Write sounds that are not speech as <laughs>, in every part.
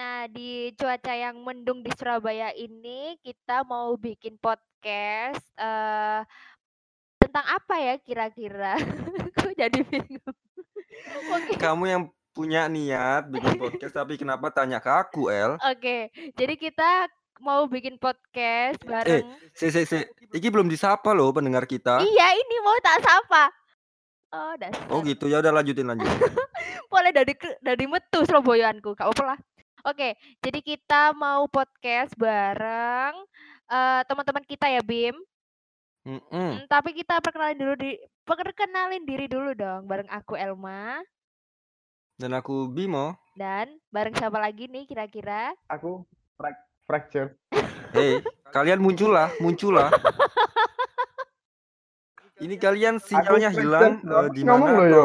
Nah, di cuaca yang mendung di Surabaya ini kita mau bikin podcast, eee, tentang apa ya kira-kira? <laughs> Kok jadi bingung. Oke. Kamu yang punya niat bikin podcast tapi kenapa tanya ke aku, El? Oke, jadi kita mau bikin podcast Eh, bareng si si si, iki belum disapa loh pendengar kita. Iya, ini mau tak sapa. Oh, Oh dasar. gitu, ya udah lanjutin lanjutin. <laughs> Boleh dari dari metu Surabayaanku, gak apa-apa lah. Oke, jadi kita mau podcast bareng, eee, teman-teman kita ya, Bim. Mhm. Mmm, tapi kita perkenalin dulu di perkenalin diri dulu dong, bareng aku Elma. Dan aku Bimo. Dan bareng siapa lagi nih kira-kira? Aku frac fracture. Hei, kalian muncullah, muncullah. Ini kalian Aku sinyalnya fracture hilang eh, aku di ngomong mana.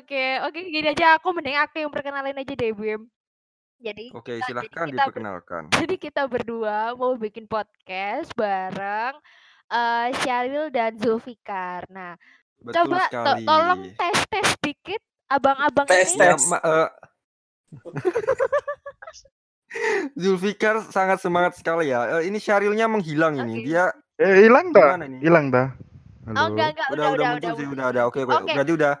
Oke oke gini aja aku mending aku yang perkenalin aja deh, Bim. Jadi Oke, kita jadi silahkan kita ber diperkenalkan. <laughs> jadi kita berdua mau bikin podcast bareng, eee, Syahril dan Zulfikar. Nah, Betul coba to tolong tes-tes dikit abang-abang Tes, ini. Ya, tes. ma eee <laughs> Zulfikar sangat semangat sekali ya. Eee, ini Syahrilnya menghilang ini. Oke. Dia Eh, hilang dah. ini? Hilang dah. Oh, Halo. enggak enggak, Udah udah udah udah muncul udah sih, muncul udah udah. Oke oke. Oke. Berarti udah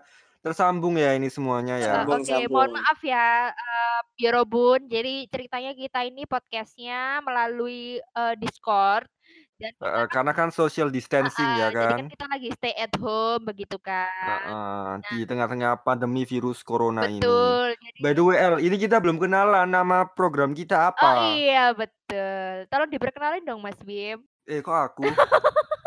tersambung ya ini semuanya ya. Sambung, oke, mohon sambung. maaf ya, eee, Yorobun. Jadi ceritanya kita ini podcast-nya melalui, eee, Discord dan kan karena kan social distancing heeh, ya jadi kan kan? kita lagi stay at home begitu kan. Heeh, di Nah tengah-tengah pandemi virus corona ini. Betul, jadi By the way, El, ini kita belum kenalan nama program kita Oh, apa. iya betul. Tolong diperkenalin dong, Mas Bim. Eh, kok aku? <laughs>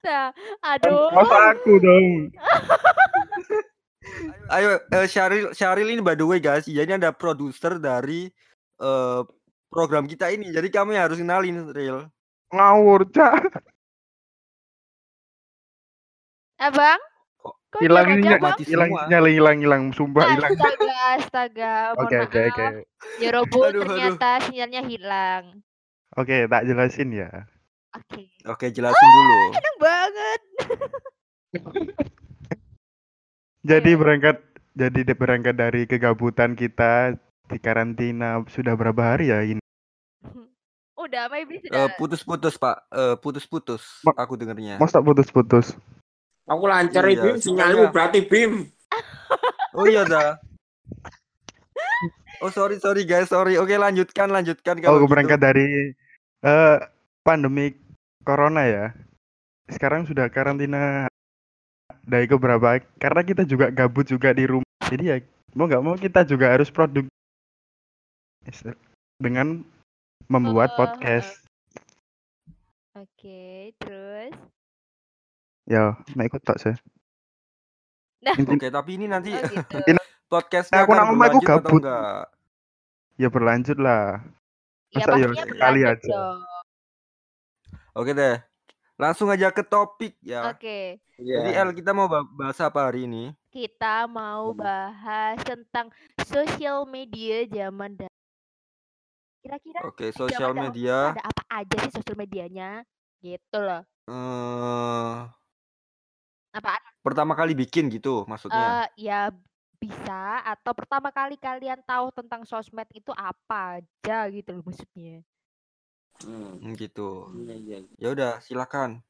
Nah, Kan aduh. masa aku dong. <laughs> Ayo, eee, Syahril Syahril ini by the way guys, ini ada produser dari, eee, program kita ini. Jadi kamu yang harus kenalin, Ril. Ngawur, Cak. Abang? Hilang mati hilang sinyal, hilang hilang, sumpah hilang. Astaga astaga, <laughs> Oke oke oke. maaf. Yorobun Aduh aduh. ternyata sinyalnya hilang. Oke, tak jelasin ya. Oke. Oke, jelasin dulu. Enak banget. <laughs> Jadi Oke. berangkat jadi berangkat dari kegabutan kita di karantina sudah berapa hari ya ini? <laughs> Udah, maybe sudah putus-putus, Pak, eee, putus-putus Ma aku dengernya. masa putus-putus? Aku lancar Iya, Bim, sinyalmu berarti Bim. <laughs> Oh iya dah. Oh sorry sorry guys, sorry. Oke lanjutkan lanjutkan Oh, kalau gitu. berangkat dari eh pandemi corona ya. Sekarang sudah karantina dari keberapa? Karena kita juga gabut juga di rumah. Jadi ya mau nggak mau kita juga harus produktif dengan membuat Oh, podcast. Oke, terus? Ya, nah ikut tak sih. Nah. Oke, tapi ini nanti Oh, gitu. <laughs> ini podcastnya aku nama aku gabut. Ya berlanjut lah. Ya Masa ya pastinya sekali aja. dong. Oke deh. Langsung aja ke topik ya. Oke. Jadi Iya. El kita mau ba- bahas apa hari ini? Kita mau bahas tentang sosial media zaman dahulu. Kira-kira Oke, zaman sosial media. ada apa aja sih sosial medianya? Gitu loh. Eh, Apaan? pertama kali bikin gitu maksudnya. Eh, ya bisa atau pertama kali kalian tahu tentang sosmed itu apa aja gitu loh maksudnya. Hmm. Hmm, gitu. Iya, iya. Ya udah, silakan.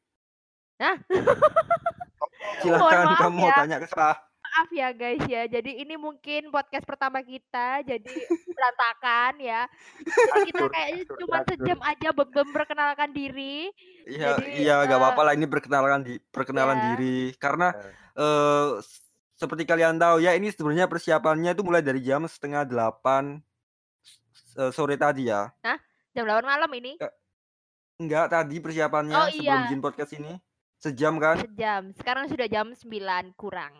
Hah? <laughs> Silakan kamu mau ya. tanya ke saya. Maaf ya guys ya. Jadi ini mungkin podcast pertama kita jadi <laughs> berantakan ya. Jadi kita kayaknya cuma sejam aja memperkenalkan diri. Iya, Jadi iya nggak eh, apa-apa lah ini perkenalan di perkenalan ya. diri karena eh s- seperti kalian tahu ya ini sebenarnya persiapannya itu mulai dari jam setengah delapan s- sore tadi ya. Hah? Jam 8 malam ini? Enggak tadi Oh persiapannya sebelum iya, bikin podcast ini sejam kan? sejam. Sekarang sudah jam 9 kurang.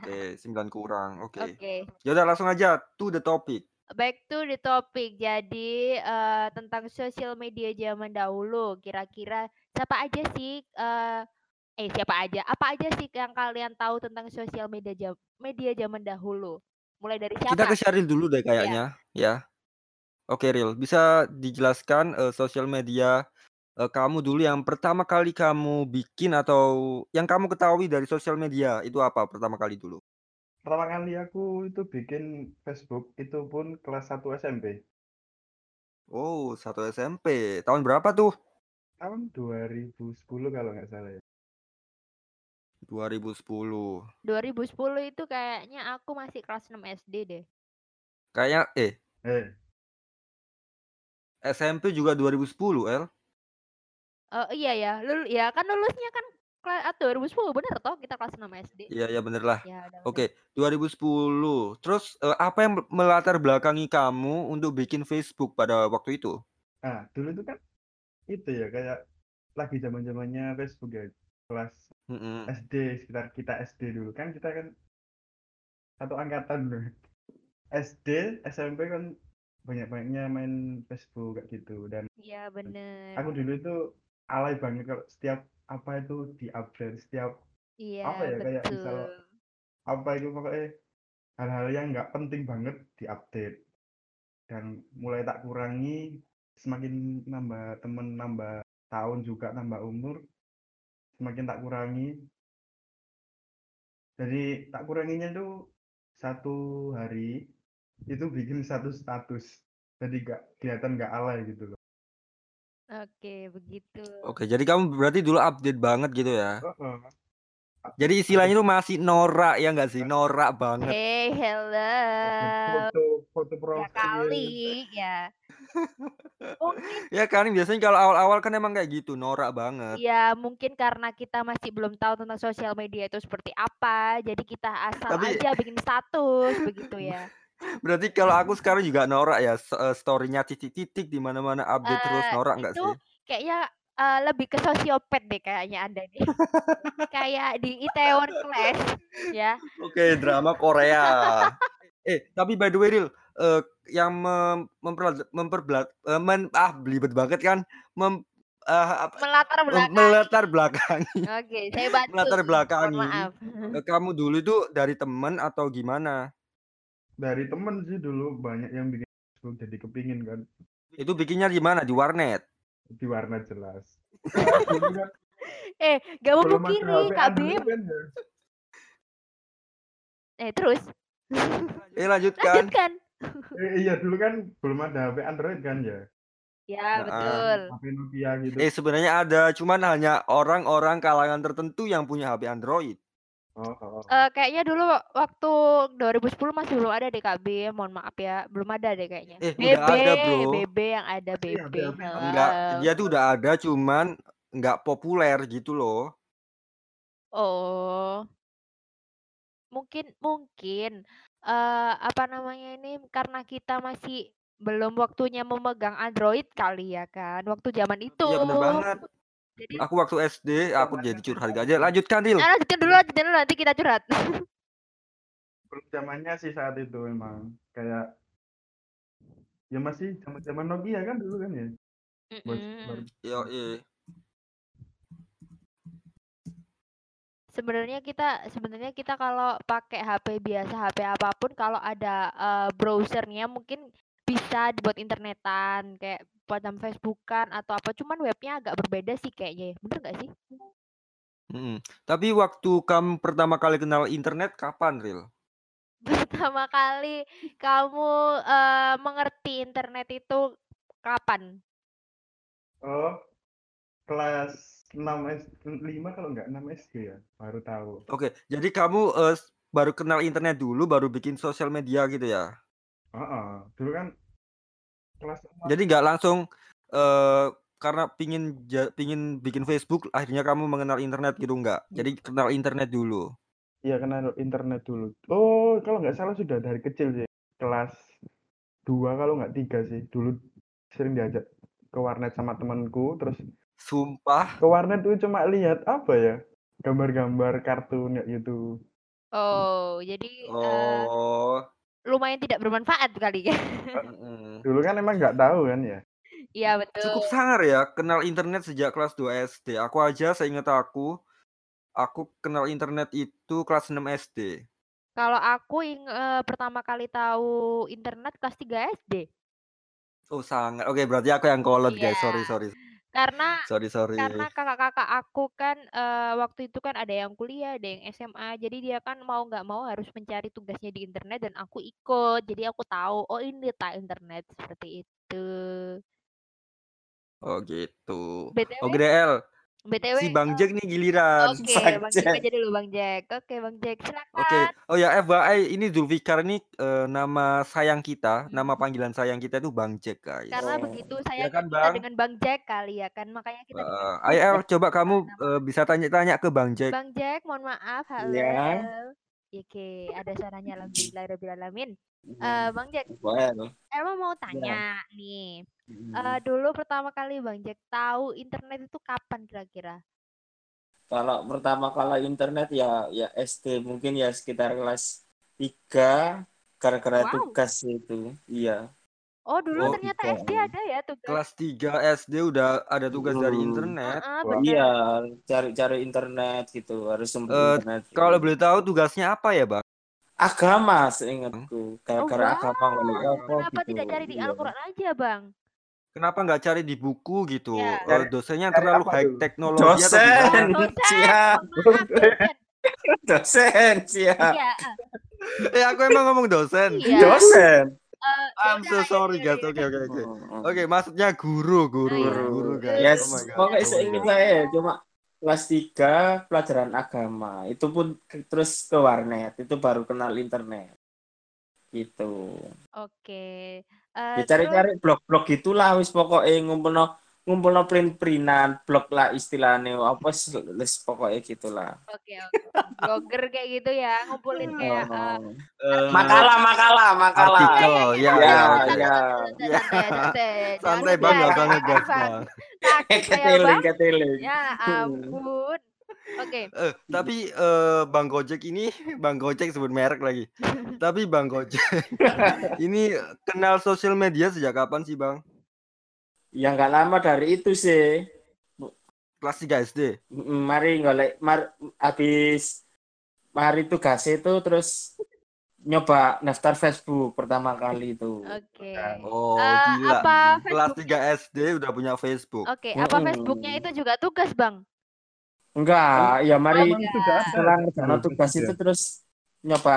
Oke, <laughs> 9 kurang. Oke. Oke. Ya udah langsung aja to the topic. Back to the topic. Jadi eh, tentang sosial media zaman dahulu. Kira-kira siapa aja sih eh eh siapa aja? Apa aja sih yang kalian tahu tentang sosial media jam media zaman dahulu? Mulai dari Kita siapa? ke Syaril dulu deh Iya. kayaknya, ya. Oke, Ril, bisa dijelaskan eh, sosial media eh, kamu dulu yang pertama kali kamu bikin atau yang kamu ketahui dari sosial media itu apa pertama kali dulu? pertama kali aku itu bikin Facebook itu pun kelas 1 SMP. Oh, satu SMP. Tahun berapa tuh? Tahun 2010 kalau nggak salah ya. 2010. 2010 itu kayaknya aku masih kelas 6 SD deh. Kayaknya eh Eh, SMP juga 2010, El. Oh iya ya, lul ya kan lulusnya kan kelas 2010 bener toh kita kelas 6 SD. Iya, ya bener lah. Ya. Oke, 2010. Terus eh, apa yang melatar belakangi kamu untuk bikin Facebook pada waktu itu? nah dulu itu kan itu ya kayak lagi zaman zamannya Facebook ya kelas Mm-mm. SD sekitar kita SD dulu kan kita kan satu angkatan loh. SD SMP kan banyak-banyaknya main Facebook kayak gitu dan Iya bener. aku dulu itu alay banget kalau setiap apa itu di-update setiap Iya apa ya, kayak betul. misal apa itu pokoknya hal-hal yang nggak penting banget diupdate dan mulai tak kurangi semakin nambah temen nambah tahun juga nambah umur semakin tak kurangi jadi tak kuranginya tuh satu hari itu bikin satu status jadi nggak kelihatan nggak alay gitu loh Oke begitu. Oke, jadi kamu berarti dulu update banget gitu ya. Heeh. Jadi istilahnya tuh masih norak ya nggak sih? Norak banget. Hey hello. foto foto Ya profil kali ya. Mungkin <laughs> Ya kan biasanya kalau awal-awal kan emang kayak gitu, norak banget. ya mungkin karena kita masih belum tahu tentang sosial media itu seperti apa, jadi kita asal Tapi- aja bikin status begitu ya. Berarti kalau aku sekarang juga norak ya, eh, story-nya titik-titik di mana-mana update terus Eh, norak nggak sih? kayaknya eh, lebih ke sosiopat deh kayaknya Anda nih. Kayak di Itaewon Class ya. Oke, drama Korea. eh, tapi by the way, Ril, eh, yang mem memperla- memperbelak eh, men ah belibet banget kan mem apa, Melatar belakang. melatar belakangi Oke, saya bantu. melatar eh, kamu dulu itu dari temen atau gimana? Dari temen sih dulu banyak yang bikin Facebook jadi kepingin kan Itu bikinnya di mana? Di warnet. di warnet jelas <laughs> Eh, gak mau kiri, Kak Bim. kan ya. Eh, terus <laughs> Eh lanjutkan. lanjutkan. Eh, iya dulu kan belum ada HP Android kan ya Ya, Heeh. betul. HP Nokia gitu Eh sebenarnya ada, cuman hanya orang-orang kalangan tertentu yang punya HP Android. Oh, oh, oh. Eh, kayaknya dulu waktu 2010 masih belum ada DKB, mohon maaf ya, belum ada deh kayaknya. Eh, BB, udah ada, bro. BB yang ada Iya, BB. BB. Enggak, dia tuh udah ada, cuman nggak populer gitu loh. Oh, mungkin mungkin eh apa namanya ini karena kita masih belum waktunya memegang Android kali ya kan, waktu zaman itu. Iya bener banget. Jadi, Aku waktu SD, aku jadi curhat aja. Lanjutkan, Ril. nah, lanjutin dulu, lanjutin dulu nanti kita curhat. <laughs> belum zamannya sih saat itu emang kayak ya masih zaman zaman Nokia kan dulu kan ya Bos- Mm-mm. baru- Yo, iya. Sebenarnya kita sebenarnya kita kalau pakai HP biasa, HP apa pun kalau ada eh, browsernya mungkin bisa dibuat internetan kayak macam Facebookan atau apa. Cuman webnya agak berbeda sih kayaknya. ya. Bener nggak sih? Mm-mm. Tapi waktu kamu pertama kali kenal internet kapan, Ril? <laughs> Pertama kali kamu eh, mengerti internet itu kapan? oh kelas 6 S 5 kalau nggak 6 SD ya baru tahu Oke, jadi kamu eh, s- baru kenal internet dulu, baru bikin sosial media gitu ya? Oh, oh. dulu kan kelas 6 Jadi nggak langsung eh karena pingin ja- pingin bikin Facebook, akhirnya kamu mengenal internet gitu nggak? Jadi kenal internet dulu. iya kenal internet dulu oh kalau nggak salah sudah dari kecil sih kelas 2 kalau nggak tiga sih dulu sering diajak ke warnet sama temanku terus Sumpah. ke warnet tuh cuma lihat apa ya gambar-gambar kartun kayak gitu Oh, jadi eh, Oh. Lumayan tidak bermanfaat kali ya. dulu kan emang nggak tahu kan ya Iya betul. Cukup sangar ya kenal internet sejak kelas 2 SD. Aku aja saya ingat aku aku kenal internet itu kelas 6 SD. Kalau aku ing, eh, pertama kali tahu internet kelas 3 SD. Oh sangat. Oke, berarti aku yang kolot guys. Iya. Sorry, sorry. Karena Sorry sorry. karena kakak-kakak aku kan eh, waktu itu kan ada yang kuliah, ada yang SMA. Jadi dia kan mau nggak mau harus mencari tugasnya di internet dan aku ikut. Jadi aku tahu, oh ini tak internet seperti itu. Oh gitu. BTW, Oke DL. BTW. Si Bang eh, Jack nih giliran. Oke, <laughs> Bang Bang Jack Jack. aja dulu Bang Jack. Oke, Bang Jack, Oke. silakan. Oh ya FYI ini Zulfikar ini eh, nama sayang kita, nama panggilan sayang kita itu Bang Jack guys. Karena Oh. begitu Ya sayangnya kan kita Bang? dengan Bang Jack kali ya kan, makanya kita Eh, dikasih ayo coba kamu eh, bisa tanya-tanya ke Bang Jack. Bang Jack, mohon maaf, halo. Ya. Oke, ada suaranya alhamdulillah rabbil alamin. Eh, Hmm. Bang Jack, Well, Elma mau ya. tanya nih. Eh, dulu pertama kali Bang Jack tahu internet itu kapan kira-kira? Kalau pertama kali internet ya ya SD mungkin ya sekitar kelas 3 gara-gara Wow. tugas itu. Iya. Oh, dulu Oh, ternyata tiga. SD ada ya tugas. Kelas 3 SD udah ada tugas dari Hmm. internet. Heeh, Wah. bener. Iya, cari-cari internet gitu, harus Eh, internet. gitu. Kalau boleh tahu tugasnya apa ya, Bang? Agama seingatku, Oh, gara-gara agama wow. oleh apa Kenapa gitu. tidak cari di Iya. Al-Quran aja, Bang? Kenapa nggak cari di buku gitu? Ya. Eh, Cari- dosennya cari terlalu high tuh? teknologi Dosen. Oh, <laughs> dosen. Siap. Dosen. Eh, aku emang ngomong dosen. iya. <laughs> Dosen. Eh, I'm so ya, sorry ya, guys. ya, Oke ya. oke oke. Oh, Oke, maksudnya guru, guru, Oh, iya. guru guys. Yes, Oh my god. pokoknya Oh seingat saya cuma kelas 3 pelajaran agama. Itu pun ke- terus ke warnet, itu baru kenal internet. Gitu. Oke. Eh, Ya terus, cari-cari blog-blog gitulah wis pokoknya ngumpulno ngumpulno print-printan, blog lah istilahnya apa sih les pokoknya gitulah. oke, oke. Blogger kayak gitu ya, ngumpulin kayak eh, Oh. Eh, Makalah, makalah, makalah. artikel, ya, Ya, ya, ya. Ya. santai. Jangan Santai banget, banget Bang. Bang. Keteling, Bang. keteling. Ya ampun. Oke. Eh, tapi eh, Bang Gojek ini, Bang Gojek sebut merek lagi. <laughs> Tapi Bang Gojek <laughs> ini kenal sosial media sejak kapan sih, Bang? Ya nggak lama dari itu sih. Kelas 3 SD. Mari golek, mar, habis mari tugas itu terus nyoba daftar Facebook pertama kali itu. Oke. Oh, Eh, gila. apa Kelas Facebook? 3 SD udah punya Facebook. Oke, apa Mm-mm. Facebooknya itu juga tugas, Bang? Enggak, ya mari Oh, udah ada. setelah Dulu, tugas itu ya? terus nyoba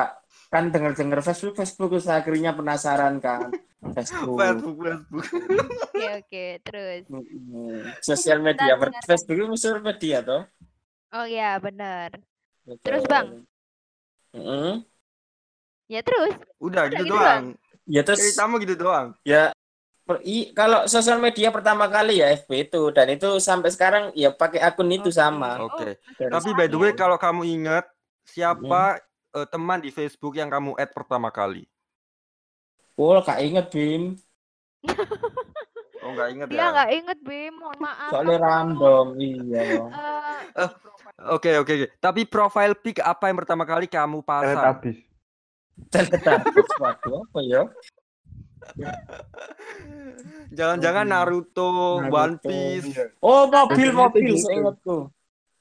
kan denger-denger Facebook Facebook terus akhirnya penasaran kan Facebook. Facebook, Facebook. Oke, oke. Terus. Sosial media. Facebook itu sosial media toh. Oh ya, benar. Betul. Terus, Bang? Mm-mm. Ya terus. Udah Udah gitu gitu doang. Ya terus Ceritamu gitu doang. ya per- i- kalau sosial media pertama kali ya FB itu dan itu sampai sekarang ya pakai akun itu Oke. sama. Oke. Dari Tapi sama by the way ya. kalau kamu ingat siapa eh, teman di Facebook yang kamu add pertama kali? Oh, kak inget Bim. <laughs> Oh, nggak inget Dia ya? nggak inget, Bim. Mohon maaf. Soalnya Aku- random, iya. Eh, Oke, oke, oke. Tapi profile pic apa yang pertama kali kamu pasang? Teletubbies. Teletabis, waduh apa ya? Jangan-jangan Naruto, Naruto, One Piece. Iya. Oh, mobil, mobil, tuh gitu. seingatku.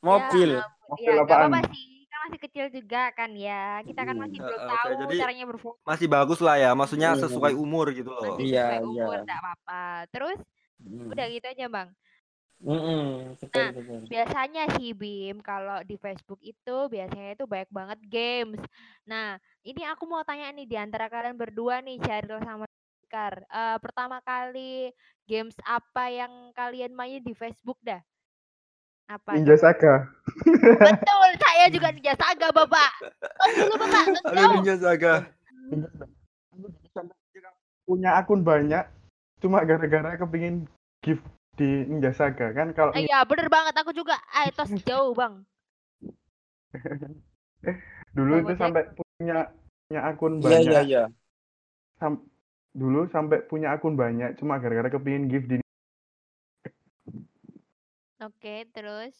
Mobil. Ya, ampun. Mobil ya apaan? apa-apa sih. Masih kecil juga kan ya. Kita kan masih Hmm. belum Eh, oke, tahu jadi caranya berfoto. Masih bagus lah ya, maksudnya Hmm. sesuai umur gitu loh. Masih Iya, sesuai iya. umur, nggak apa-apa. Terus Hmm. udah gitu aja, Bang. Mm-mm, betul, Nah, betul. Biasanya sih Bim, kalau di Facebook itu biasanya itu banyak banget games. Nah, ini aku mau tanya nih di antara kalian berdua nih, Cheryl sama Fikar. Eh, pertama kali games apa yang kalian mainin di Facebook dah? Apa? Ninja? Saga. Betul, saya <laughs> juga Ninja Saga, Bapak. Tos dulu, Bapak. Aduh, go. Ninja Saga. Punya akun banyak, cuma gara-gara kepingin gift di Ninja Saga kan kalau Iya, bener banget. Aku juga. Ayo, tos <laughs> jauh, Bang. dulu Bang itu sampai punya punya akun Iya, banyak. iya, iya. Sam- dulu sampai punya akun banyak, cuma gara-gara kepingin gift di Oke, terus.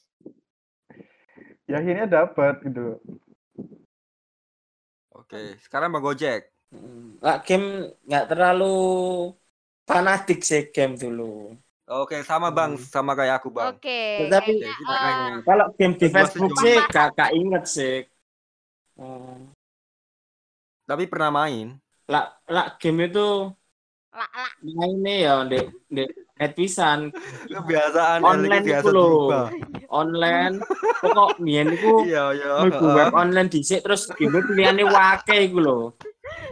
ya akhirnya dapat gitu. Oke, sekarang Bang Gojek. Mm. Nggak game nggak terlalu fanatik sih game dulu. Oke, sama Bang, Hmm. sama kayak aku, Bang. Oke, Tetapi kayaknya, kita eh, kayaknya. kalau game di Facebook sih gak inget sih. Hmm. Tapi pernah main. Lah, lah game itu Lah lah. Nah ini ya, Dek, Dek, net pisan Kebiasaan Online lho. berubah. online. Pokok biyen iku Iya, iya. web online dhisik terus timbul pilihane wake iku lho.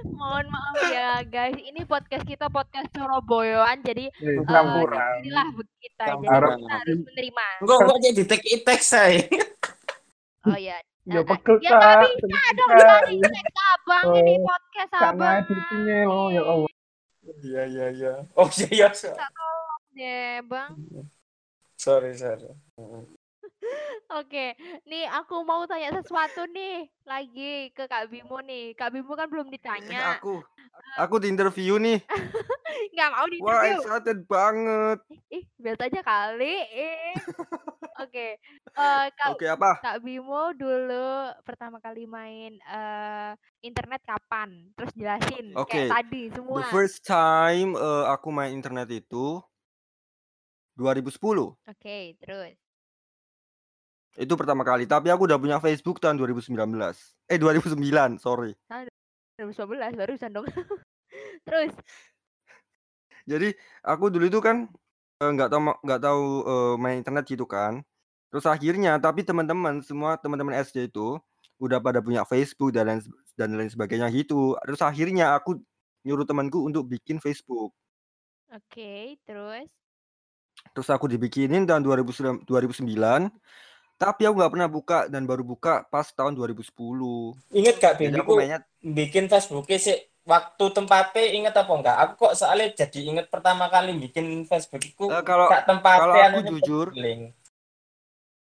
Mohon maaf ya guys, ini podcast kita podcast Surabayaan jadi Eh, eh, campuran. inilah kita jadi kita harus menerima. Engko kok jadi take it text saya. <laughs> Oh ya. Ya eh, pegel ya nggak bisa dong teks abang ini Oh, podcast Karena abang. editingnya loh ya Allah. Iya iya iya. Oh iya iya. so- deh bang. Sorry sorry. Oke, nih aku mau tanya sesuatu nih lagi ke Kak Bimo nih. Kak Bimo kan belum <laughs> Eh, ditanya. aku aku di interview nih. <laughs> Nggak mau di Wah, interview. excited banget. Ih, biasa aja kali. Eh. Oke, eh, Kak Oke, apa? Kak Bimo dulu pertama kali main eh, internet kapan? Terus jelasin Oke, kayak tadi The semua. first time eh, aku main internet itu 2010. Oke, terus. Itu pertama kali, tapi aku udah punya Facebook tahun 2019. Eh 2009, sorry. 2011 barusan dong. <laughs> Terus, Jadi aku dulu itu kan eh, nggak tahu nggak tahu eh, main internet gitu kan. Terus akhirnya tapi teman-teman semua teman-teman SD itu udah pada punya Facebook dan lain dan lain sebagainya gitu. Terus akhirnya aku nyuruh temanku untuk bikin Facebook. oke, terus. Terus aku dibikinin tahun 2009, 2009 tapi aku nggak pernah buka dan baru buka pas tahun 2010. Ingat gak Bim aku mainnya bikin Facebook sih waktu tempatnya inget apa enggak? Aku kok soalnya jadi inget pertama kali bikin Facebook iku Eh, kalau gak tempatnya kalau aku jujur, link.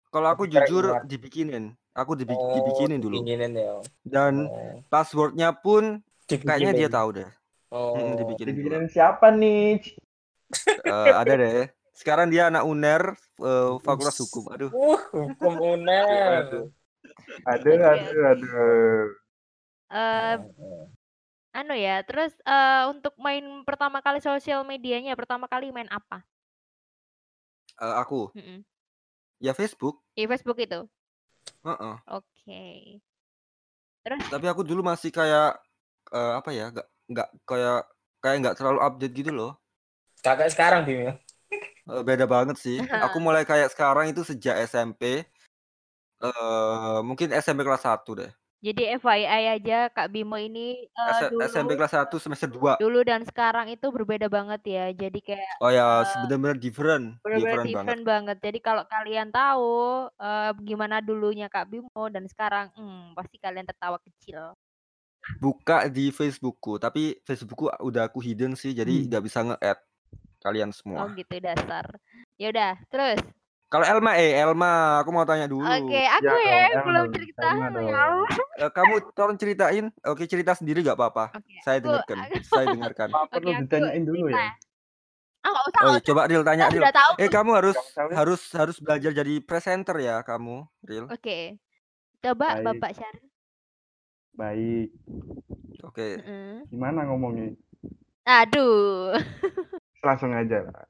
kalau aku Kira jujur ingat. dibikinin. Aku dibi- Oh, dibikinin dulu. dibikinin ya. Dan Oh, passwordnya pun kayaknya dia dibikinin. tahu deh. Oh, Mm, dibikinin. Dibikinin siapa nih? Eh, ada deh. Sekarang dia anak UNER eh, Fakultas Hukum. Aduh. Uh, hukum uner. Aduh. Aduh, aduh, aduh. eh anu ya, terus eh untuk main pertama kali sosial medianya, pertama kali main apa? Eh, aku Mm-mm. ya Facebook. Di Facebook itu. Heeh. Oke. Terus, Tapi aku dulu masih kayak eh, apa ya? Nggak nggak kayak kayak nggak terlalu update gitu loh. Kakak sekarang Bim ya. Beda banget sih. Aku <laughs> mulai kayak sekarang itu sejak SMP. eh mungkin SMP kelas 1 deh. jadi FYI aja Kak Bimo ini eh, S- SMP dulu kelas 1 semester 2. dulu dan sekarang itu berbeda banget ya. Jadi kayak Oh ya, eh, benar-benar different, benar-benar different banget. different banget. Jadi kalau kalian tahu eh, gimana dulunya Kak Bimo dan sekarang, hmm, pasti kalian tertawa kecil. Buka di Facebookku, tapi Facebookku udah aku hidden sih, jadi Hmm. nggak bisa nge-add kalian Oh semua. gitu dasar. Ya udah, terus. Kalau Elma, eh Elma, aku mau tanya dulu. Oke, Ya aku ya Elma belum cerita. Ya kamu tolong ceritain. Oke, cerita sendiri nggak apa-apa. Oke, Saya aku dengarkan. <laughs> aku Saya dengarkan. Apa perlu aku ditanyain dulu cerita ya? ya. Ah, nggak usah, Oh, iya, coba Ril tanya Ril. tahu. Eh, kamu harus weh. harus harus belajar jadi presenter ya, kamu, Ril. Oke. Coba Baik. Bapak Syar. Baik. Oke. Heeh. Gimana ngomongnya? Aduh. <laughs> Langsung aja lah.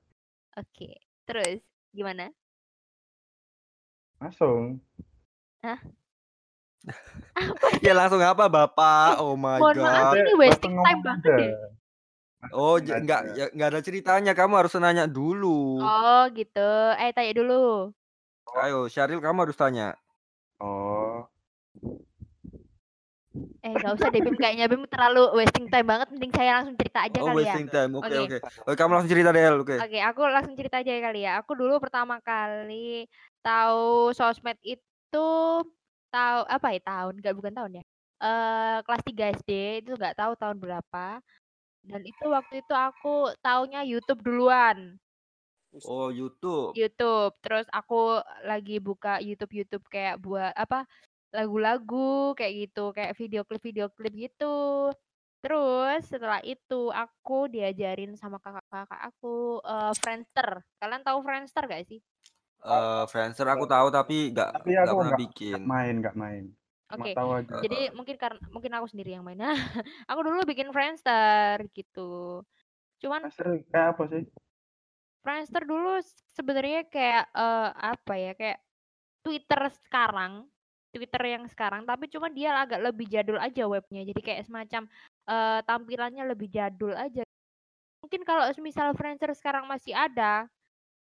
Oke. Terus gimana? Langsung. Ya langsung apa, Bapak? Oh my Mohon maaf god. ini wasting time banget aja. deh. Oh, Langsung j- nggak aja. ya, nggak ada ceritanya. Kamu harus nanya dulu. Oh, gitu. Eh, tanya dulu. Ayo, Syaril kamu harus tanya. Oh. Eh, nggak usah deh Bim kayaknya Bim terlalu wasting time banget. Mending saya langsung cerita aja Oh, kali ya. wasting time. Oke, Oke. oke. Oke, kamu langsung cerita deh, oke. Oke, aku langsung cerita aja kali ya. Aku dulu pertama kali tahu sosmed itu tahu apa ya tahun? Enggak bukan tahun ya. Eh kelas 3 SD itu nggak tahu tahun berapa. Dan itu waktu itu aku taunya YouTube duluan. Oh, YouTube. YouTube. Terus aku lagi buka YouTube-YouTube kayak buat apa? Lagu-lagu kayak gitu, kayak video klip-video klip gitu. Terus setelah itu aku diajarin sama kakak-kakak aku eh Friendster. Kalian tahu Friendster gak sih? Eh, Friendster aku tahu tapi nggak Tapi nggak aku pernah nggak bikin. nggak main, nggak main. Oke. tahu aja. Jadi mungkin karena mungkin aku sendiri yang main. Nah, <laughs> aku dulu bikin Friendster gitu. Cuman Master kayak apa sih? Friendster dulu sebenarnya kayak eh, apa ya? Kayak Twitter sekarang, Twitter yang sekarang, tapi cuma dia agak lebih jadul aja webnya. Jadi kayak semacam eh, tampilannya lebih jadul aja. mungkin kalau misal Friendster sekarang masih ada,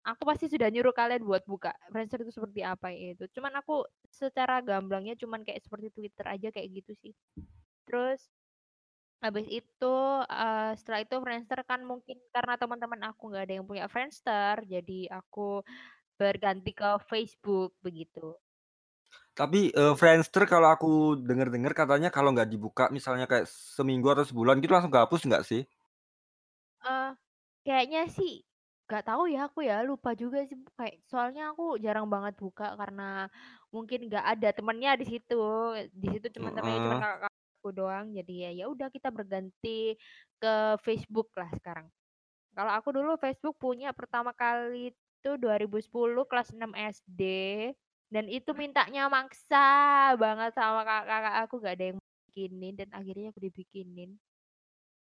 aku pasti sudah nyuruh kalian buat buka Friendster itu seperti apa itu. Cuman aku secara gamblangnya cuman kayak seperti Twitter aja kayak gitu sih. Terus habis itu uh, setelah itu Friendster kan mungkin karena teman-teman aku nggak ada yang punya Friendster, jadi aku berganti ke Facebook begitu. Tapi uh, Friendster kalau aku dengar-dengar katanya kalau nggak dibuka misalnya kayak seminggu atau sebulan gitu langsung kehapus nggak sih? Uh, kayaknya sih nggak tahu ya aku ya lupa juga sih kayak soalnya aku jarang banget buka karena mungkin nggak ada temennya di situ. Di situ cuma temennya cuma kakak aku doang jadi ya ya udah kita berganti ke Facebook lah sekarang. Kalau aku dulu Facebook punya pertama kali itu 2010 kelas 6 SD dan itu mintanya maksa banget sama kakak-kakak aku gak ada yang bikinin dan akhirnya aku dibikinin.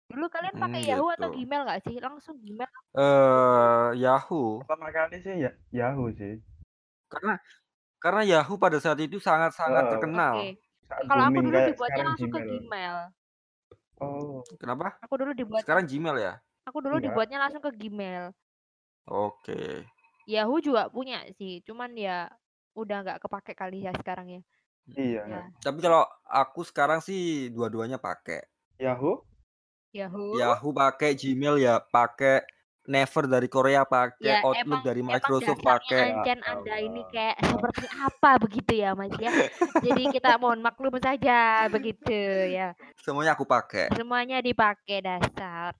Dulu kalian pakai hmm, Yahoo gitu. atau Gmail gak sih? Langsung Gmail? Eh uh, Yahoo. Pertama kali sih ya Yahoo sih. Karena karena Yahoo pada saat itu sangat-sangat oh, terkenal. Okay. Kalau aku dulu dibuatnya langsung Gmail. ke Gmail. Oh. Kenapa? Aku dulu dibuat. Sekarang Gmail ya? Aku dulu Enggak. dibuatnya langsung ke Gmail. Oke. Okay. Yahoo juga punya sih, cuman ya udah nggak kepake kali ya sekarang ya. Iya. Ya. Tapi kalau aku sekarang sih dua-duanya pakai. Yahoo? Yahoo. Yahoo pakai, Gmail ya pakai, Never dari Korea pakai, ya, Outlook emang, dari Microsoft pakai. Ancen Anda ini kayak seperti apa begitu ya Mas ya. Jadi kita mohon maklum saja begitu ya. Semuanya aku pakai. Semuanya dipakai dasar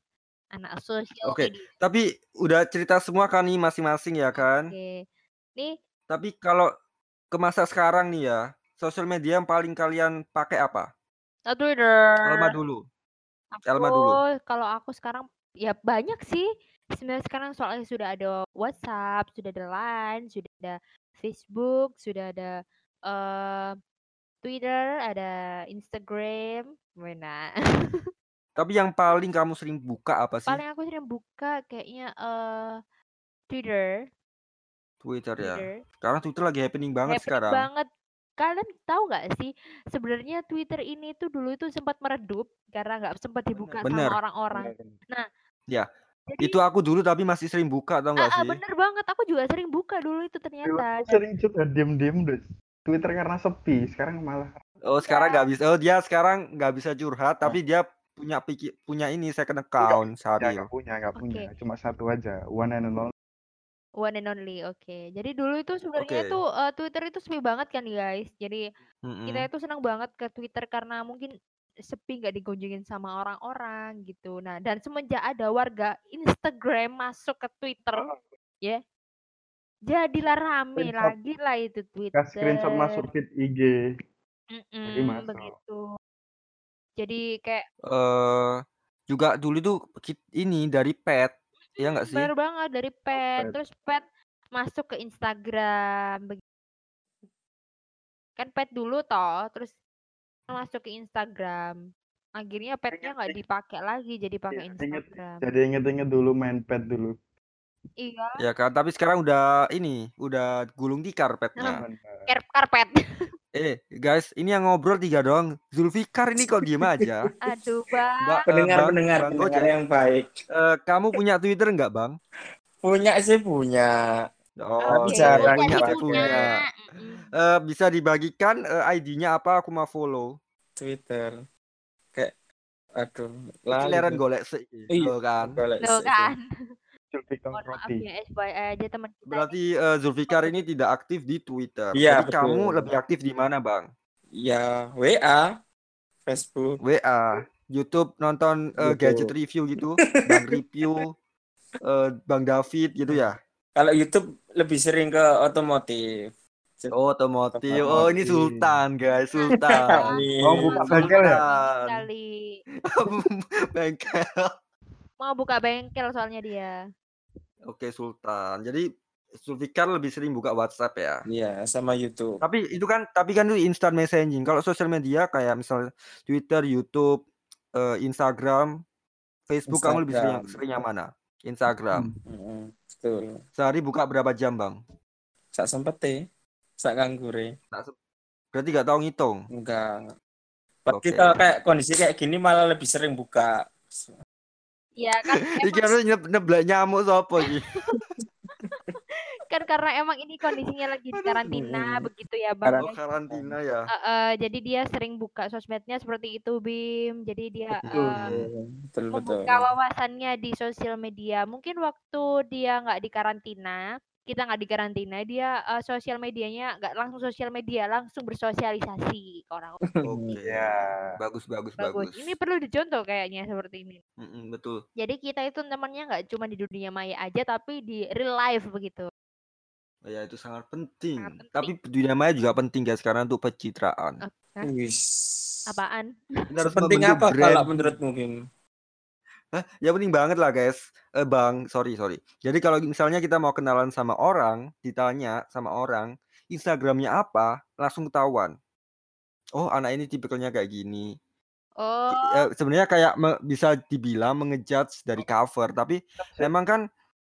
anak sosial. Oke, okay. tapi udah cerita semua kan nih masing-masing ya kan? Oke. Okay. Nih. Tapi kalau ke masa sekarang nih ya, sosial media yang paling kalian pakai apa? Twitter. Elma dulu. Aku, Elma dulu. Kalau aku sekarang ya banyak sih. Sebenarnya sekarang soalnya sudah ada WhatsApp, sudah ada Line, sudah ada Facebook, sudah ada uh, Twitter, ada Instagram, mana? <laughs> Tapi yang paling kamu sering buka apa sih? Paling aku sering buka kayaknya uh, Twitter. Twitter ya. Sekarang Twitter lagi happening banget Happening sekarang. banget. Kalian tahu nggak sih sebenarnya Twitter ini tuh dulu itu sempat meredup karena nggak sempat dibuka Bener. sama orang-orang. Nah, Ya, jadi itu aku dulu tapi masih sering buka tau nggak ah, ah, sih? bener banget. Aku juga sering buka dulu itu ternyata. Aku sering juga diem-diem deh. Twitter karena sepi, sekarang malah. Oh sekarang nggak bisa. Oh dia sekarang nggak bisa curhat, tapi dia punya pikir punya ini second account saat Nggak punya, nggak punya. Cuma satu aja, one and only. One and only, oke. Jadi dulu itu sebenarnya itu uh, Twitter itu sepi banget kan guys. Jadi kita itu senang banget ke Twitter karena mungkin sepi nggak dikunjungin sama orang-orang gitu. Nah dan semenjak ada warga Instagram masuk ke Twitter, ya, jadilah rame Screenshot. lagi lah itu Kasih screenshot masuk Twitter. feed IG. Jadi masuk. begitu. Jadi kayak Eh juga dulu tuh kit- ini dari pet, ya nggak sih? bener banget dari Oh, pet, pet. terus pet masuk ke Instagram. Kan pet dulu toh, terus masuk ke Instagram. Akhirnya petnya nggak dipakai lagi, jadi pakai Iya, inget, Instagram. jadi inget-inget dulu main pet dulu. Iya, Ya kan, tapi sekarang udah ini, udah gulung tikar petnya. Ker- karpet. <laughs> Eh, guys, ini yang ngobrol tiga doang. Zulfikar ini kok diem aja. <laughs> Aduh, Bang. Mbak, Pendengar Bang, pendengar Bang pendengar Gojek. yang baik. Eh, kamu punya Twitter nggak, Bang? Punya sih punya. Oh, Oke, jarang punya punya. punya. Mm-mm. Eh, bisa dibagikan eh, ID-nya apa? Aku mau follow. Twitter. Kayak aduh, lalu. golek sih, Iya, kan. golek kan. Zulfikar Mohon maaf Roti. ya, FYI aja teman kita. Berarti eh, Zulfikar ini tidak aktif di Twitter. Iya, Jadi kamu lebih aktif di mana, Bang? Ya, WA, Facebook. WA, YouTube nonton YouTube. gadget review gitu, <laughs> Bang review, eh, Bang David gitu ya. Kalau YouTube lebih sering ke otomotif. Oh, otomotif. Oh, ini Sultan, guys, Sultan. <laughs> Oh, buka bengkel ya? Sekali. <laughs> Bengkel. Mau buka bengkel soalnya dia. Oke, Sultan. Jadi Zulfikar lebih sering buka WhatsApp ya. Iya, sama YouTube. Tapi itu kan, tapi kan itu instant messaging. Kalau sosial media kayak misal Twitter, YouTube, eh, Instagram, Facebook, kamu lebih sering Instagram. sering yang mana? Instagram. Mm, betul. Sehari buka berapa jam, Bang? Sak sempet sak nganggure. Nggak se- Berarti nggak tahu ngitung. Enggak. Berarti Oke. kalau kayak kondisi kayak gini malah lebih sering buka. Iya kan Iki harus nyeb- neblak nyamuk sopo iki? <laughs> kan karena emang ini kondisinya lagi di karantina begitu ya Bang. Oh, karantina ya. Heeh, jadi dia sering buka sosmednya seperti itu Bim. Jadi dia Betul. eh, betul betul membuka wawasannya di sosial media. Mungkin waktu dia nggak di karantina, kita nggak di karantina, dia eh, sosial medianya nggak langsung sosial media, langsung bersosialisasi ke orang. Oke. Ya. Bagus bagus Bagus. bagus. Ini perlu dicontoh kayaknya seperti ini. Mm-mm, betul. Jadi kita itu temannya nggak cuma di dunia maya aja, tapi di real life begitu. Ya itu sangat penting. Sangat penting. Tapi dunia maya juga penting guys karena untuk pencitraan. Wis. Apaan? Kita harus Penting apa brand. kalau menurutmu Bim? Hah? Ya penting banget lah guys. Eh bang, sorry sorry. Jadi kalau misalnya kita mau kenalan sama orang, ditanya sama orang, Instagramnya apa, langsung ketahuan. Oh anak ini tipikalnya kayak gini. Oh, Ya, sebenarnya kayak me- bisa dibilang mengejudge dari cover, tapi memang kan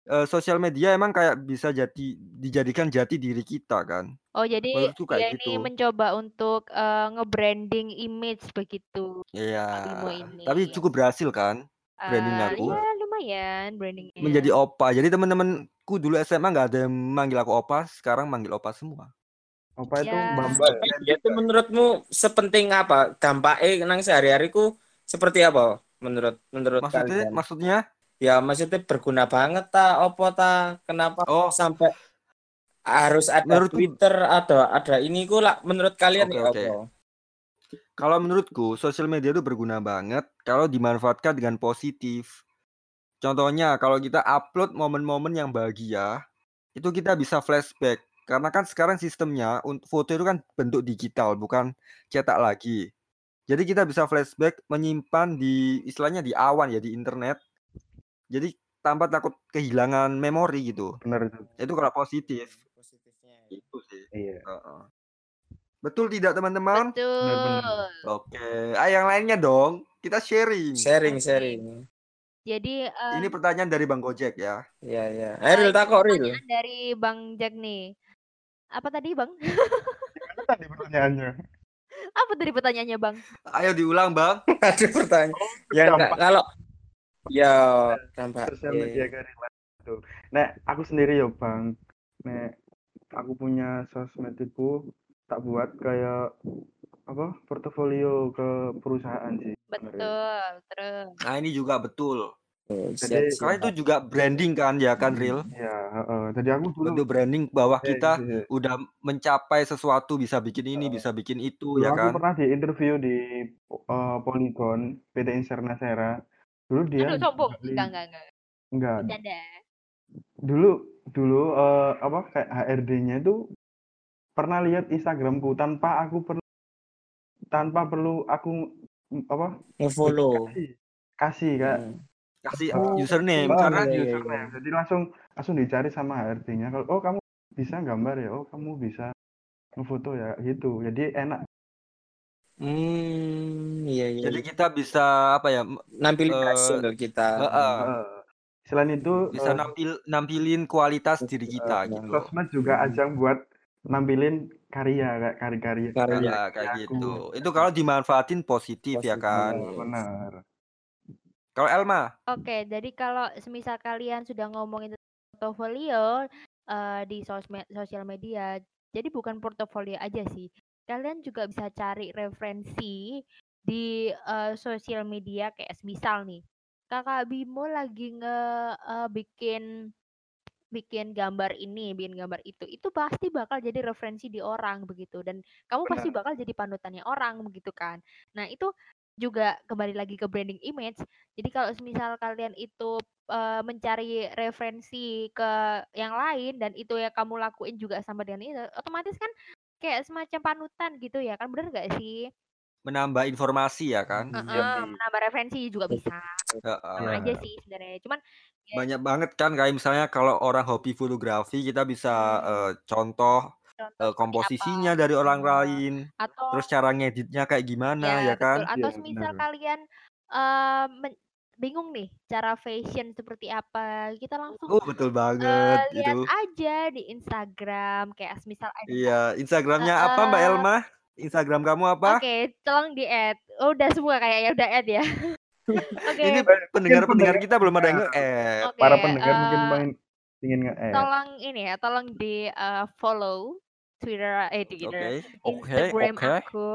eh, sosial media emang kayak bisa jadi dijadikan jati diri kita kan. oh jadi dia ini gitu. mencoba untuk eh, nge-branding image begitu. Iya. Ini. Tapi cukup berhasil kan branding Eh, aku. ya lumayan brandingnya. Menjadi opa. Jadi teman-temanku dulu SMA nggak ada yang manggil aku opa, sekarang manggil opa semua. Apa itu Ya. Bambal? Ya itu menurutmu sepenting apa? Dampaknya nang sehari-hariku seperti apa menurut menurut Maksudnya kalian? maksudnya Ya maksudnya berguna banget ta opo ta? Kenapa Oh. sampai harus ada Menurutku- Twitter ada ada ini ku lah menurut kalian Oke, ya oke. apa? Kalau menurutku sosial media itu berguna banget kalau dimanfaatkan dengan positif. Contohnya kalau kita upload momen-momen yang bahagia, itu kita bisa flashback. Karena kan sekarang sistemnya foto itu kan bentuk digital, bukan cetak lagi. Jadi kita bisa flashback, menyimpan di istilahnya di awan ya di internet. Jadi tanpa takut kehilangan memori gitu. Benar itu. Itu kalau positif. Positifnya. Itu sih. Iya. Heeh. Betul tidak teman-teman? Betul. Oke. Ah yang lainnya dong. Kita sharing. Sharing sharing. Jadi eh, Ini pertanyaan dari Bang Gojek ya. Iya iya. eh, Ril ini takok Ril. pertanyaan dari Bang Jack nih. Apa tadi Bang? Gimana tadi pertanyaannya? Apa tadi pertanyaannya Bang? Ayo diulang Bang. <laughs> Ada pertanyaan. Ya enggak kalau ya dampak. sosial Iya, media iya. ke real life itu. Nah, aku sendiri ya, Bang. Nek aku punya sosmed itu tak buat kayak apa? Portofolio ke perusahaan sih. Betul, terus. Nah ini juga betul. Oh, Jadi- Karena itu juga branding kan ya kan Real. Ya, heeh. Jadi aku dulu Bentuk branding bahwa kita iya, iya. udah mencapai sesuatu bisa bikin ini, bisa bikin itu ya aku kan. pernah di interview di eh, Polygon PT Insernasera. Dulu dia Aduh sombong. Enggak, enggak, enggak. enggak. Dulu dulu eh, apa kayak HRD-nya itu pernah lihat Instagramku tanpa aku perlu tanpa perlu aku apa Nge-follow. kasih kasih kak Hmm. Kasih Oh, username Oh, karena iya, iya, username. iya. Jadi langsung langsung dicari sama HRD-nya. Kalau oh kamu bisa gambar ya, oh kamu bisa ngefoto ya gitu. Jadi enak. Hmm, iya iya. jadi kita bisa apa ya? nampilin eh, hasil kita. heeh, Eh, selain itu bisa eh, nampil nampilin kualitas diri kita eh, gitu. sosmed juga Hmm. ajang buat nampilin karya kayak karya-karya. Karya. Nah, kayak aku. gitu. Itu kalau dimanfaatin positif ya Positif. kan. Benar. Kalau Elma, Oke, jadi kalau semisal kalian sudah ngomongin tentang portofolio eh, di sosmed sosial media, jadi bukan portofolio aja sih. Kalian juga bisa cari referensi di eh, sosial media kayak misal nih. Kakak Bimo lagi nge eh, bikin bikin gambar ini, bikin gambar itu. Itu pasti bakal jadi referensi di orang begitu dan kamu pasti Benar. bakal jadi panutannya orang begitu kan. Nah, itu juga kembali lagi ke branding image. Jadi kalau misal kalian itu eh, mencari referensi ke yang lain dan itu ya kamu lakuin juga sama dengan itu, otomatis kan kayak semacam panutan gitu ya kan, bener gak sih? Menambah informasi ya kan. Heeh, sih. menambah referensi juga bisa. Heeh. Sama aja sih sebenarnya. Cuman ya, Banyak banget kan kayak misalnya kalau orang hobi fotografi kita bisa Hmm. eh, contoh contoh seperti komposisinya apa? dari orang lain, atau terus cara ngeditnya kayak gimana ya Ya, betul. kan. Atau Iya, semisal benar. kalian eh, men- bingung nih cara fashion seperti apa, kita langsung Oh betul banget lihat itu. aja di Instagram kayak misal ada Iya, Instagramnya apa Mbak. Elma? Instagram kamu apa? Oke, tolong di add. Oh, udah semua kayaknya udah add ya. <laughs> Oke. Ini pendengar-pendengar kita belum ada yang pendengar- nge-add. Oke, Para pendengar mungkin eh, main ingin nge-add. tolong ini ya, tolong di eh, follow Twitter eh Twitter, Oke, oke, Instagram oke. aku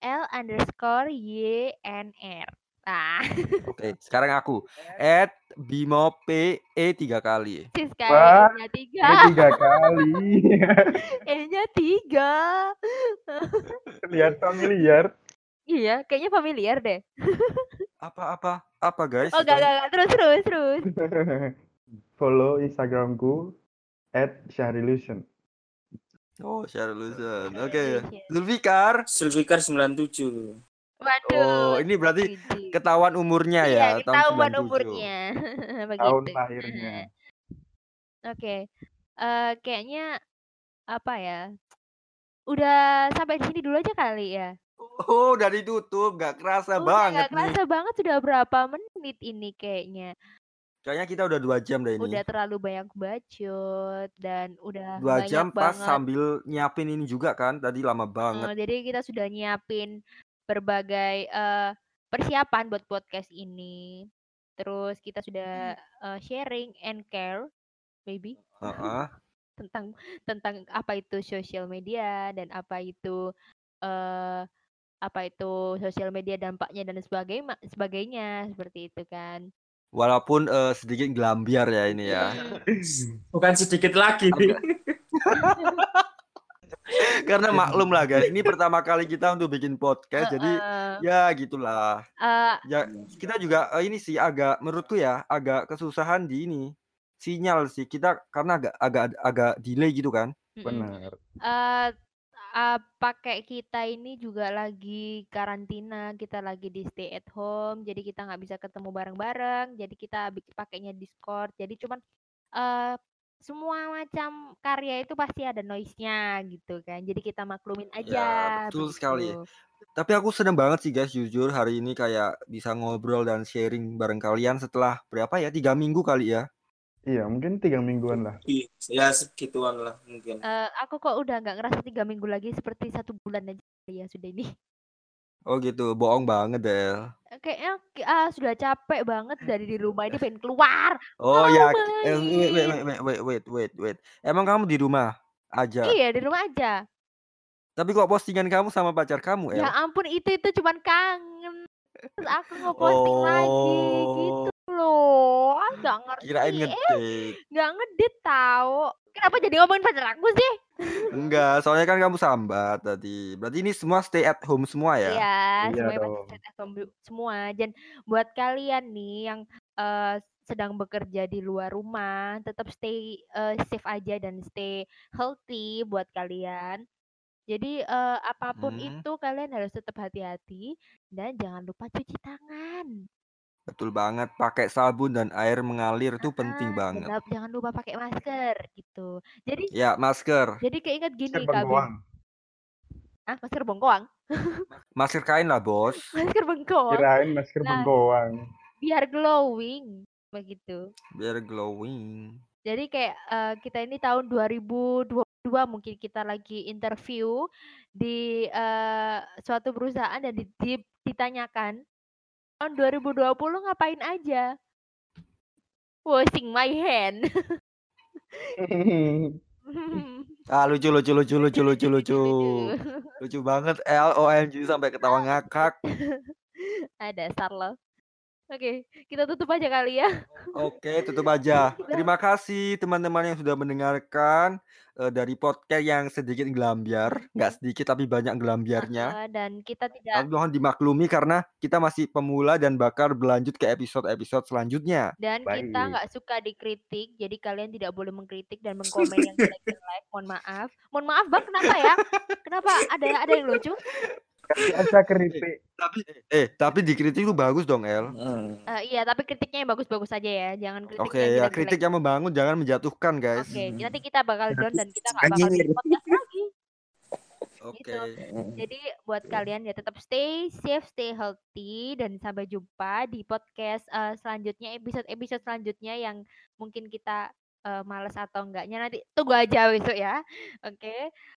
L underscore Y N R. Nah, Oke, sekarang aku at Bimo P E tiga kali. sis Wah, Ini tiga, tiga kali. <laughs> N-nya tiga. Lihat familiar. Iya, kayaknya familiar deh. Apa apa apa guys? Oh, gak, gak, gak. Terus, terus, terus. <laughs> Follow Instagramku at Syahrilution. Oh, share Luzon. Oke, Syahrilution. Zulfikar. Sulfikar 97. Waduh. Oh, ini berarti ketahuan umurnya Iya, ya, tahun ketahuan 97. umurnya. <laughs> Tahun lahirnya. Oke. Eh kayaknya apa ya? Udah sampai di sini dulu aja kali ya. Oh, udah ditutup, nggak kerasa Udah banget nggak kerasa nih. banget sudah berapa menit ini kayaknya. Kayaknya kita udah dua jam deh ini. Udah terlalu banyak bacot dan udah Dua banyak jam pas banget. sambil nyiapin ini juga kan, tadi lama banget. jadi kita sudah nyiapin berbagai eh, persiapan buat podcast ini. Terus kita sudah eh, sharing and care, maybe Heeh. <laughs> tentang tentang apa itu sosial media dan apa itu eh apa itu sosial media dampaknya dan sebagainya sebagainya seperti itu kan. Walaupun eh, sedikit gelambiar ya ini ya. Hmm. Bukan sedikit lagi. <laughs> <laughs> Karena maklum lah guys, ini pertama kali kita untuk bikin podcast, jadi Heeh. ya gitulah. Eh, Ya kita juga eh, ini sih agak menurutku ya agak kesusahan di ini sinyal sih kita karena agak agak agak delay gitu kan. Benar. Eh, ah, pakai kita ini juga lagi karantina, kita lagi di stay at home, jadi kita nggak bisa ketemu bareng-bareng, jadi kita pakainya Discord. Jadi cuman eh semua macam karya itu pasti ada noise-nya gitu kan. Jadi kita maklumin aja Ya, betul sekali. begitu. Tapi aku seneng banget sih guys jujur hari ini kayak bisa ngobrol dan sharing bareng kalian setelah berapa ya tiga minggu kali ya. Iya, mungkin tiga mingguan lah. ya segituan lah mungkin. Eh, aku kok udah nggak ngerasa tiga minggu lagi seperti satu bulan aja ya sudah ini. Oh gitu, bohong banget Del. Kayaknya ah, sudah capek banget dari di rumah ini pengen keluar. Oh Mau ya, eh, wait, wait, wait, wait, wait, wait, wait. Emang kamu di rumah aja? Iya di rumah aja. Tapi kok postingan kamu sama pacar kamu, El? Ya ampun itu itu cuman kangen. Terus aku ngeposting lagi gitu Oh, loh. Ah, nggak ngerti. kirain Eh, ngedate. nggak ngedit tahu. Kenapa jadi ngomongin pacar aku sih? Enggak, soalnya kan kamu sambat tadi. Berarti ini semua stay at home semua ya? Iya, Iya semuanya dong. set FM du- semua. Dan buat kalian nih yang eh, sedang bekerja di luar rumah, tetap stay eh, safe aja dan stay healthy buat kalian. Jadi eh, apa pun Hmm, itu kalian harus tetap hati-hati dan jangan lupa cuci tangan. Betul banget. Pakai sabun dan air mengalir itu penting Ah, banget. dan jangan lupa pakai masker gitu. Jadi Ya, masker. jadi keinget Masker gini Kak Bim. bengkoang. Ah, masker bengkoang. <laughs> Masker kain lah, Bos. <laughs> Masker bengkoang. Kirain masker Nah, bengkoang. biar glowing begitu. Biar glowing. Jadi kayak eh, kita ini tahun 2022 mungkin kita lagi interview di eh, suatu perusahaan dan di- di- ditanyakan tahun 2020 ngapain aja? Washing my hand. <laughs> Ah, lucu, lucu, lucu, lucu, lucu, lucu. lucu. Banget, L, OMG sampai ketawa ngakak. <laughs> Ada dasar lo. Oke, kita tutup aja kali ya. Oke, <laughs> tutup aja. Terima kasih teman-teman yang sudah mendengarkan eh, dari podcast yang sedikit gelambiar, nggak sedikit tapi banyak gelambiarnya. Dan kita Tapi tidak mohon dimaklumi karena kita masih pemula dan bakal berlanjut ke episode-episode selanjutnya. dan kita Baik. nggak suka dikritik, jadi kalian tidak boleh mengkritik dan mengkomen yang jelek-jelek. Mohon maaf. Mohon maaf, Bang, kenapa ya? Kenapa ada ada yang lucu? Kasih aja keripik. Tapi eh tapi dikritik itu bagus dong, El. Hmm. Eh, iya, tapi kritiknya yang bagus-bagus aja ya. Jangan kritik Oke yang ya, kritik yang membangun jangan menjatuhkan, guys. Oke, nanti kita bakal down dan kita nggak bakal podcast lagi. Oke. Gitu. Jadi buat kalian ya tetap stay safe, stay healthy dan sampai jumpa di podcast eh, selanjutnya episode-episode selanjutnya yang mungkin kita eh, males atau enggaknya nanti tunggu aja besok ya. Oke.